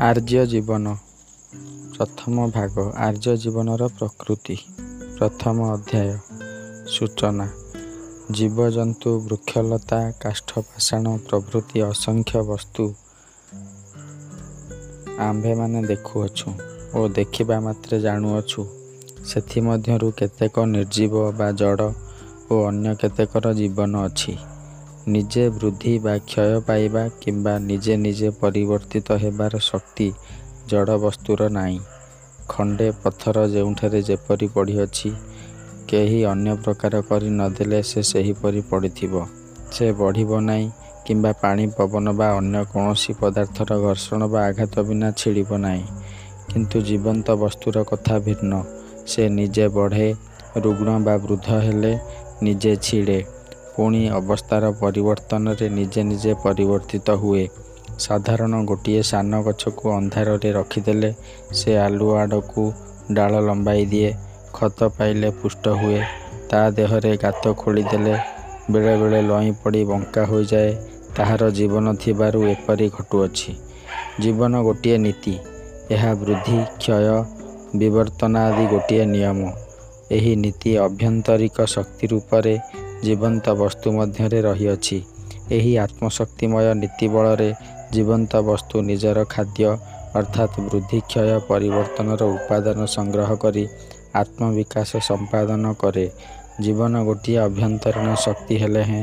ଆର୍ଯ୍ୟ ଜୀବନ ପ୍ରଥମ ଭାଗ ଆର୍ଯ୍ୟ ଜୀବନର ପ୍ରକୃତି। ପ୍ରଥମ ଅଧ୍ୟାୟ ସୂଚନା। ଜୀବଜନ୍ତୁ ବୃକ୍ଷଲତା କାଷ୍ଠପାଷାଣ ପ୍ରଭୃତି ଅସଂଖ୍ୟ ବସ୍ତୁ। ଆମ୍ଭେମାନେ ଦେଖୁଅଛୁ ଓ ଦେଖିବା ମାତ୍ରେ ଜାଣୁଅଛୁ। ସେଥିମଧ୍ୟରୁ କେତେକ ନିର୍ଜୀବ ବା ଜଡ଼ ଓ ଅନ୍ୟ କେତେକର ଜୀବନ ଅଛି। ନିଜେ ବୃଦ୍ଧି ବା କ୍ଷୟ ପାଇବା କିମ୍ବା ନିଜେ ନିଜେ ପରିବର୍ତ୍ତିତ ହେବାର ଶକ୍ତି ଜଡ଼ ବସ୍ତୁର ନାହିଁ। ଖଣ୍ଡେ ପଥର ଯେଉଁଠାରେ ଯେପରି ପଡ଼ିଅଛି କେହି ଅନ୍ୟ ପ୍ରକାର କରି ନଦେଲେ ସେ ସେହିପରି ପଡ଼ିଥିବ। ସେ ବଢ଼ିବ ନାହିଁ କିମ୍ବା ପାଣି ପବନ ବା ଅନ୍ୟ କୌଣସି ପଦାର୍ଥର ଘର୍ଷଣ ବା ଆଘାତ ବିନା ଛିଡ଼ିବ ନାହିଁ। କିନ୍ତୁ ଜୀବନ୍ତ ବସ୍ତୁର କଥା ଭିନ୍ନ। ସେ ନିଜେ ବଢ଼େ, ରୁଗ୍ଣ ବା ବୃଦ୍ଧ ହେଲେ ନିଜେ ଛିଡ଼େ, ପୁଣି ଅବସ୍ଥାର ପରିବର୍ତ୍ତନରେ ନିଜେ ନିଜେ ପରିବର୍ତ୍ତିତ ହୁଏ। ସାଧାରଣ ଗୋଟିଏ ସାନ ଗଛକୁ ଅନ୍ଧାରରେ ରଖିଦେଲେ ସେ ଆଲୁଅ ଆଡ଼କୁ ଡାଳ ଲମ୍ବାଇ ଦିଏ, ଖତ ପାଇଲେ ପୁଷ୍ଟ ହୁଏ। ତା ଦେହରେ ଗାତ ଖୋଳିଦେଲେ ବେଳେ ବେଳେ ଲଇଁ ପଡ଼ି ବଙ୍କା ହୋଇଯାଏ ତାହାର ଜୀବନ ଥିବାରୁ ଏପରି ଘଟୁଅଛି। ଜୀବନ ଗୋଟିଏ ନୀତି। ଏହା ବୃଦ୍ଧି, କ୍ଷୟ, ବିବର୍ତ୍ତନାଦି ଗୋଟିଏ ନିୟମ। ଏହି ନୀତି ଆଭ୍ୟନ୍ତରିକ ଶକ୍ତି ରୂପରେ ଜୀବନ୍ତ ବସ୍ତୁ ମଧ୍ୟରେ ରହିଅଛି। ଏହି ଆତ୍ମଶକ୍ତିମୟ ନୀତି ବଳରେ ଜୀବନ୍ତ ବସ୍ତୁ ନିଜର ଖାଦ୍ୟ ଅର୍ଥାତ୍ ବୃଦ୍ଧି କ୍ଷୟ ପରିବର୍ତ୍ତନର ଉପାଦାନ ସଂଗ୍ରହ କରି ଆତ୍ମବିକାଶ ସମ୍ପାଦନ କରେ। ଜୀବନ ଗୋଟିଏ ଆଭ୍ୟନ୍ତରୀଣ ଶକ୍ତି ହେଲେ ହେଁ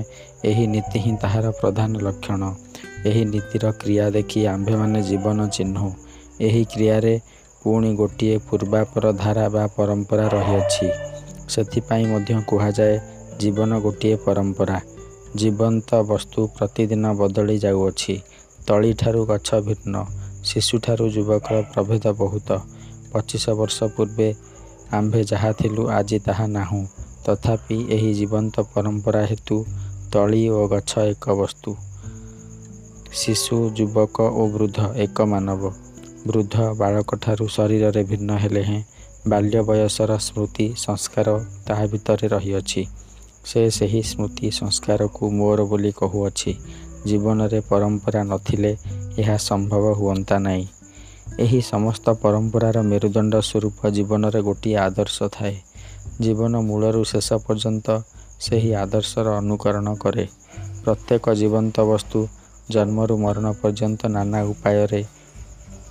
ଏହି ନୀତି ହିଁ ତାହାର ପ୍ରଧାନ ଲକ୍ଷଣ। ଏହି ନୀତିର କ୍ରିୟା ଦେଖି ଆମ୍ଭେମାନେ ଜୀବନ ଚିହ୍ନୁ। ଏହି କ୍ରିୟାରେ ପୁଣି ଗୋଟିଏ ପୂର୍ବାପର ଧାରା ବା ପରମ୍ପରା ରହିଅଛି। ସେଥିପାଇଁ ମଧ୍ୟ କୁହାଯାଏ, ଜୀବନ ଗୋଟିଏ ପରମ୍ପରା। ଜୀବନ୍ତ ବସ୍ତୁ ପ୍ରତିଦିନ ବଦଳି ଯାଉଅଛି। ତଳିଠାରୁ ଗଛ ଭିନ୍ନ, ଶିଶୁଠାରୁ ଯୁବକର ପ୍ରଭେଦ ବହୁତ। ପଚିଶ ବର୍ଷ ପୂର୍ବେ ଆମ୍ଭେ ଯାହା ଥିଲୁ ଆଜି ତାହା ନାହୁଁ। ତଥାପି ଏହି ଜୀବନ୍ତ ପରମ୍ପରା ହେତୁ ତଳି ଓ ଗଛ ଏକ ବସ୍ତୁ। ଶିଶୁ, ଯୁବକ ଓ ବୃଦ୍ଧ ଏକ ମାନବ। ବୃଦ୍ଧ ବାଳକଠାରୁ ଶରୀରରେ ଭିନ୍ନ ହେଲେ ହେଁ ବାଲ୍ୟ ବୟସର ସ୍ମୃତି ସଂସ୍କାର ତାହା ଭିତରେ ରହିଅଛି। ସେ ସେହି ସ୍ମୃତି ସଂସ୍କାରକୁ ମୋର ବୋଲି କହୁଅଛି। ଜୀବନରେ ପରମ୍ପରା ନ ଥିଲେ ଏହା ସମ୍ଭବ ହୁଅନ୍ତା ନାହିଁ। ଏହି ସମସ୍ତ ପରମ୍ପରାର ମେରୁଦଣ୍ଡ ସ୍ୱରୂପ ଜୀବନରେ ଗୋଟିଏ ଆଦର୍ଶ ଥାଏ। ଜୀବନ ମୂଳରୁ ଶେଷ ପର୍ଯ୍ୟନ୍ତ ସେହି ଆଦର୍ଶର ଅନୁକରଣ କରେ। ପ୍ରତ୍ୟେକ ଜୀବନ୍ତ ବସ୍ତୁ ଜନ୍ମରୁ ମରଣ ପର୍ଯ୍ୟନ୍ତ ନାନା ଉପାୟରେ,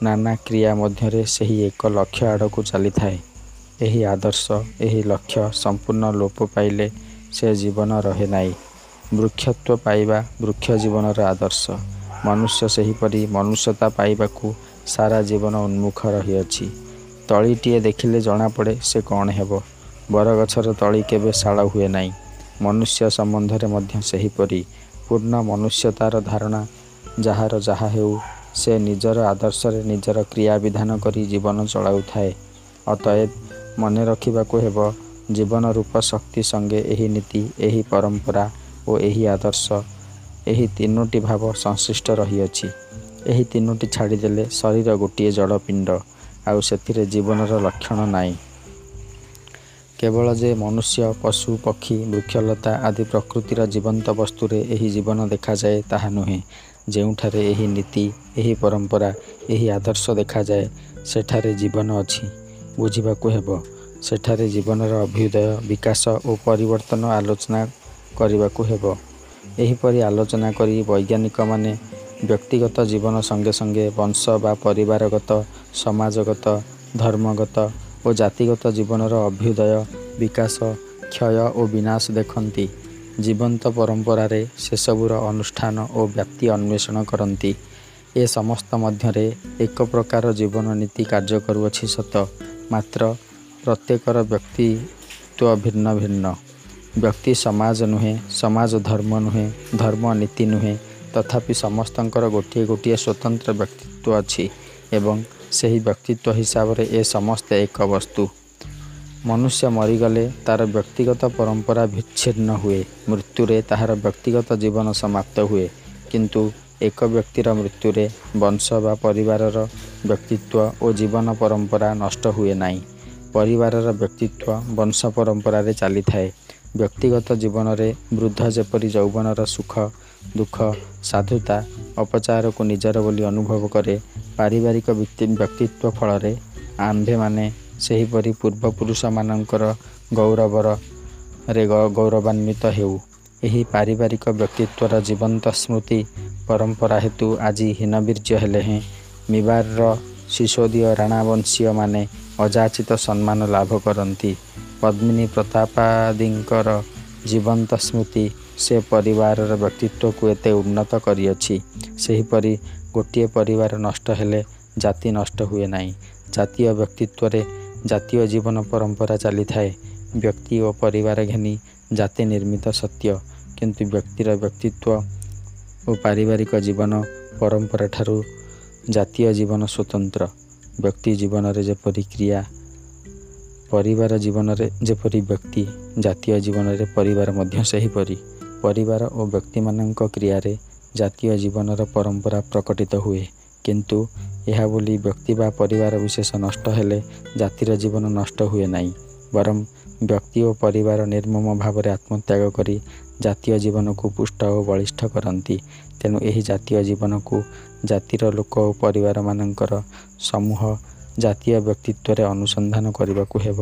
ନାନା କ୍ରିୟା ମଧ୍ୟରେ ସେହି ଏକ ଲକ୍ଷ୍ୟ ଆଡ଼କୁ ଚାଲିଥାଏ। ଏହି ଆଦର୍ଶ, ଏହି ଲକ୍ଷ୍ୟ ସମ୍ପୂର୍ଣ୍ଣ ଲୋପ ପାଇଲେ ସେ ଜୀବନ ରହେ ନାହିଁ। ବୃକ୍ଷତ୍ୱ ପାଇବା ବୃକ୍ଷ ଜୀବନର ଆଦର୍ଶ। ମନୁଷ୍ୟ ସେହିପରି ମନୁଷ୍ୟତା ପାଇବାକୁ ସାରା ଜୀବନ ଉନ୍ମୁଖ ରହିଅଛି। ତଳିଟିଏ ଦେଖିଲେ ଜଣାପଡ଼େ ସେ କଣ ହେବ। ବରଗଛର ତଳି କେବେ ଶାଳ ହୁଏ ନାହିଁ। ମନୁଷ୍ୟ ସମ୍ବନ୍ଧରେ ମଧ୍ୟ ସେହିପରି। ପୂର୍ଣ୍ଣ ମନୁଷ୍ୟତାର ଧାରଣା ଯାହାର ଯାହା ହେଉ, ସେ ନିଜର ଆଦର୍ଶରେ ନିଜର କ୍ରିୟା ବିଧାନ କରି ଜୀବନ ଚଳାଉଥାଏ। ଅତଏବ ମନେ ରଖିବାକୁ ହେବ, ଜୀବନରୂପ ଶକ୍ତି ସଙ୍ଗେ ଏହି ନୀତି, ଏହି ପରମ୍ପରା ଓ ଏହି ଆଦର୍ଶ, ଏହି ତିନୋଟି ଭାବ ସଂଶ୍ଳିଷ୍ଟ ରହିଅଛି। ଏହି ତିନୋଟି ଛାଡ଼ିଦେଲେ ଶରୀର ଗୋଟିଏ ଜଡ଼ ପିଣ୍ଡ, ଆଉ ସେଥିରେ ଜୀବନର ଲକ୍ଷଣ ନାହିଁ। କେବଳ ଯେ ମନୁଷ୍ୟ, ପଶୁ, ପକ୍ଷୀ, ବୃକ୍ଷଲତା ଆଦି ପ୍ରକୃତିର ଜୀବନ୍ତ ବସ୍ତୁରେ ଏହି ଜୀବନ ଦେଖାଯାଏ ତାହା ନୁହେଁ। ଯେଉଁଠାରେ ଏହି ନୀତି, ଏହି ପରମ୍ପରା, ଏହି ଆଦର୍ଶ ଦେଖାଯାଏ, ସେଠାରେ ଜୀବନ ଅଛି, ବୁଝିବାକୁ ହେବ। ସେଠାରେ ଜୀବନର ଅଭ୍ୟୁଦୟ, ବିକାଶ ଓ ପରିବର୍ତ୍ତନ ଆଲୋଚନା କରିବାକୁ ହେବ। ଏହିପରି ଆଲୋଚନା କରି ବୈଜ୍ଞାନିକମାନେ ବ୍ୟକ୍ତିଗତ ଜୀବନ ସଙ୍ଗେ ସଙ୍ଗେ ବଂଶ ବା ପରିବାରଗତ, ସମାଜଗତ, ଧର୍ମଗତ ଓ ଜାତିଗତ ଜୀବନର ଅଭ୍ୟୁଦୟ, ବିକାଶ, କ୍ଷୟ ଓ ବିନାଶ ଦେଖନ୍ତି। ଜୀବନ୍ତ ପରମ୍ପରାରେ ସେସବୁର ଅନୁଷ୍ଠାନ ଓ ବ୍ୟାପ୍ତି ଅନ୍ୱେଷଣ କରନ୍ତି। ଏ ସମସ୍ତ ମଧ୍ୟରେ ଏକ ପ୍ରକାର ଜୀବନ ନୀତି କାର୍ଯ୍ୟ କରୁଅଛି ସତ, ମାତ୍ର ପ୍ରତ୍ୟେକର ବ୍ୟକ୍ତିତ୍ୱ ଭିନ୍ନ ଭିନ୍ନ। ବ୍ୟକ୍ତି ସମାଜ ନୁହେଁ, ସମାଜ ଧର୍ମ ନୁହେଁ, ଧର୍ମ ନୀତି ନୁହେଁ, ତଥାପି ସମସ୍ତଙ୍କର ଗୋଟିଏ ଗୋଟିଏ ସ୍ୱତନ୍ତ୍ର ବ୍ୟକ୍ତିତ୍ୱ ଅଛି ଏବଂ ସେହି ବ୍ୟକ୍ତିତ୍ୱ ହିସାବରେ ଏ ସମସ୍ତେ ଏକ ବସ୍ତୁ। ମନୁଷ୍ୟ ମରିଗଲେ ତାର ବ୍ୟକ୍ତିଗତ ପରମ୍ପରା ବିଚ୍ଛିନ୍ନ ହୁଏ। ମୃତ୍ୟୁରେ ତାହାର ବ୍ୟକ୍ତିଗତ ଜୀବନ ସମାପ୍ତ ହୁଏ। କିନ୍ତୁ ଏକ ବ୍ୟକ୍ତିର ମୃତ୍ୟୁରେ ବଂଶ ବା ପରିବାରର ବ୍ୟକ୍ତିତ୍ୱ ଓ ଜୀବନ ପରମ୍ପରା ନଷ୍ଟ ହୁଏ ନାହିଁ। ପରିବାରର ବ୍ୟକ୍ତିତ୍ୱ ବଂଶ ପରମ୍ପରାରେ ଚାଲିଥାଏ। ବ୍ୟକ୍ତିଗତ ଜୀବନରେ ବୃଦ୍ଧ ଯେପରି ଯୌବନର ସୁଖ ଦୁଃଖ ସାଧୁତା ଅପଚାରକୁ ନିଜର ବୋଲି ଅନୁଭବ କରେ ପାରିବାରିକ ବ୍ୟକ୍ତିତ୍ୱ ଫଳରେ ଆମ୍ଭେମାନେ ସେହିପରି ପୂର୍ବପୁରୁଷମାନଙ୍କର ଗୌରବରେ ଗୌରବାନ୍ୱିତ ହେଉ। ଏହି ପାରିବାରିକ ବ୍ୟକ୍ତିତ୍ୱର ଜୀବନ୍ତ ସ୍ମୃତି ପରମ୍ପରା ହେତୁ ଆଜି ହୀନବୀର୍ଯ୍ୟ ହେଲେ ହେଁ ମୀବାରର ସିସୋଦୀୟ ରାଣାବଂଶୀୟମାନେ ଅଯାଚିତ ସମ୍ମାନ ଲାଭ କରନ୍ତି। ପଦ୍ମିନୀ ପ୍ରତାପାଦିଙ୍କର ଜୀବନ୍ତ ସ୍ମୃତି ସେ ପରିବାରର ବ୍ୟକ୍ତିତ୍ୱକୁ ଏତେ ଉନ୍ନତ କରିଅଛି। ସେହିପରି ଗୋଟିଏ ପରିବାର ନଷ୍ଟ ହେଲେ ଜାତି ନଷ୍ଟ ହୁଏ ନାହିଁ। ଜାତୀୟ ବ୍ୟକ୍ତିତ୍ୱରେ ଜାତୀୟ ଜୀବନ ପରମ୍ପରା ଚାଲିଥାଏ। ବ୍ୟକ୍ତି ଓ ପରିବାର ଘେନି ଜାତି ନିର୍ମିତ ସତ୍ୟ, କିନ୍ତୁ ବ୍ୟକ୍ତିର ବ୍ୟକ୍ତିତ୍ୱ ଓ ପାରିବାରିକ ଜୀବନ ପରମ୍ପରାଠାରୁ ଜାତୀୟ ଜୀବନ ସ୍ୱତନ୍ତ୍ର। ବ୍ୟକ୍ତି ଜୀବନରେ ଯେପରି କ୍ରିୟା, ପରିବାର ଜୀବନରେ ଯେପରି ବ୍ୟକ୍ତି, ଜାତୀୟ ଜୀବନରେ ପରିବାର ମଧ୍ୟ ସେହିପରି। ପରିବାର ଓ ବ୍ୟକ୍ତିମାନଙ୍କ କ୍ରିୟାରେ ଜାତୀୟ ଜୀବନର ପରମ୍ପରା ପ୍ରକଟିତ ହୁଏ। କିନ୍ତୁ ଏହା ବୋଲି ବ୍ୟକ୍ତି ବା ପରିବାର ବିଶେଷ ନଷ୍ଟ ହେଲେ ଜାତିର ଜୀବନ ନଷ୍ଟ ହୁଏ ନାହିଁ। ବରଂ ବ୍ୟକ୍ତି ଓ ପରିବାର ନିର୍ମମ ଭାବରେ ଆତ୍ମତ୍ୟାଗ କରି ଜାତୀୟ ଜୀବନକୁ ପୁଷ୍ଟ ଓ ବଳିଷ୍ଠ କରନ୍ତି। ତେଣୁ ଏହି ଜାତୀୟ ଜୀବନକୁ ଜାତିର ଲୋକ ଓ ପରିବାରମାନଙ୍କର ସମୂହ ଜାତୀୟ ବ୍ୟକ୍ତିତ୍ୱରେ ଅନୁସନ୍ଧାନ କରିବାକୁ ହେବ।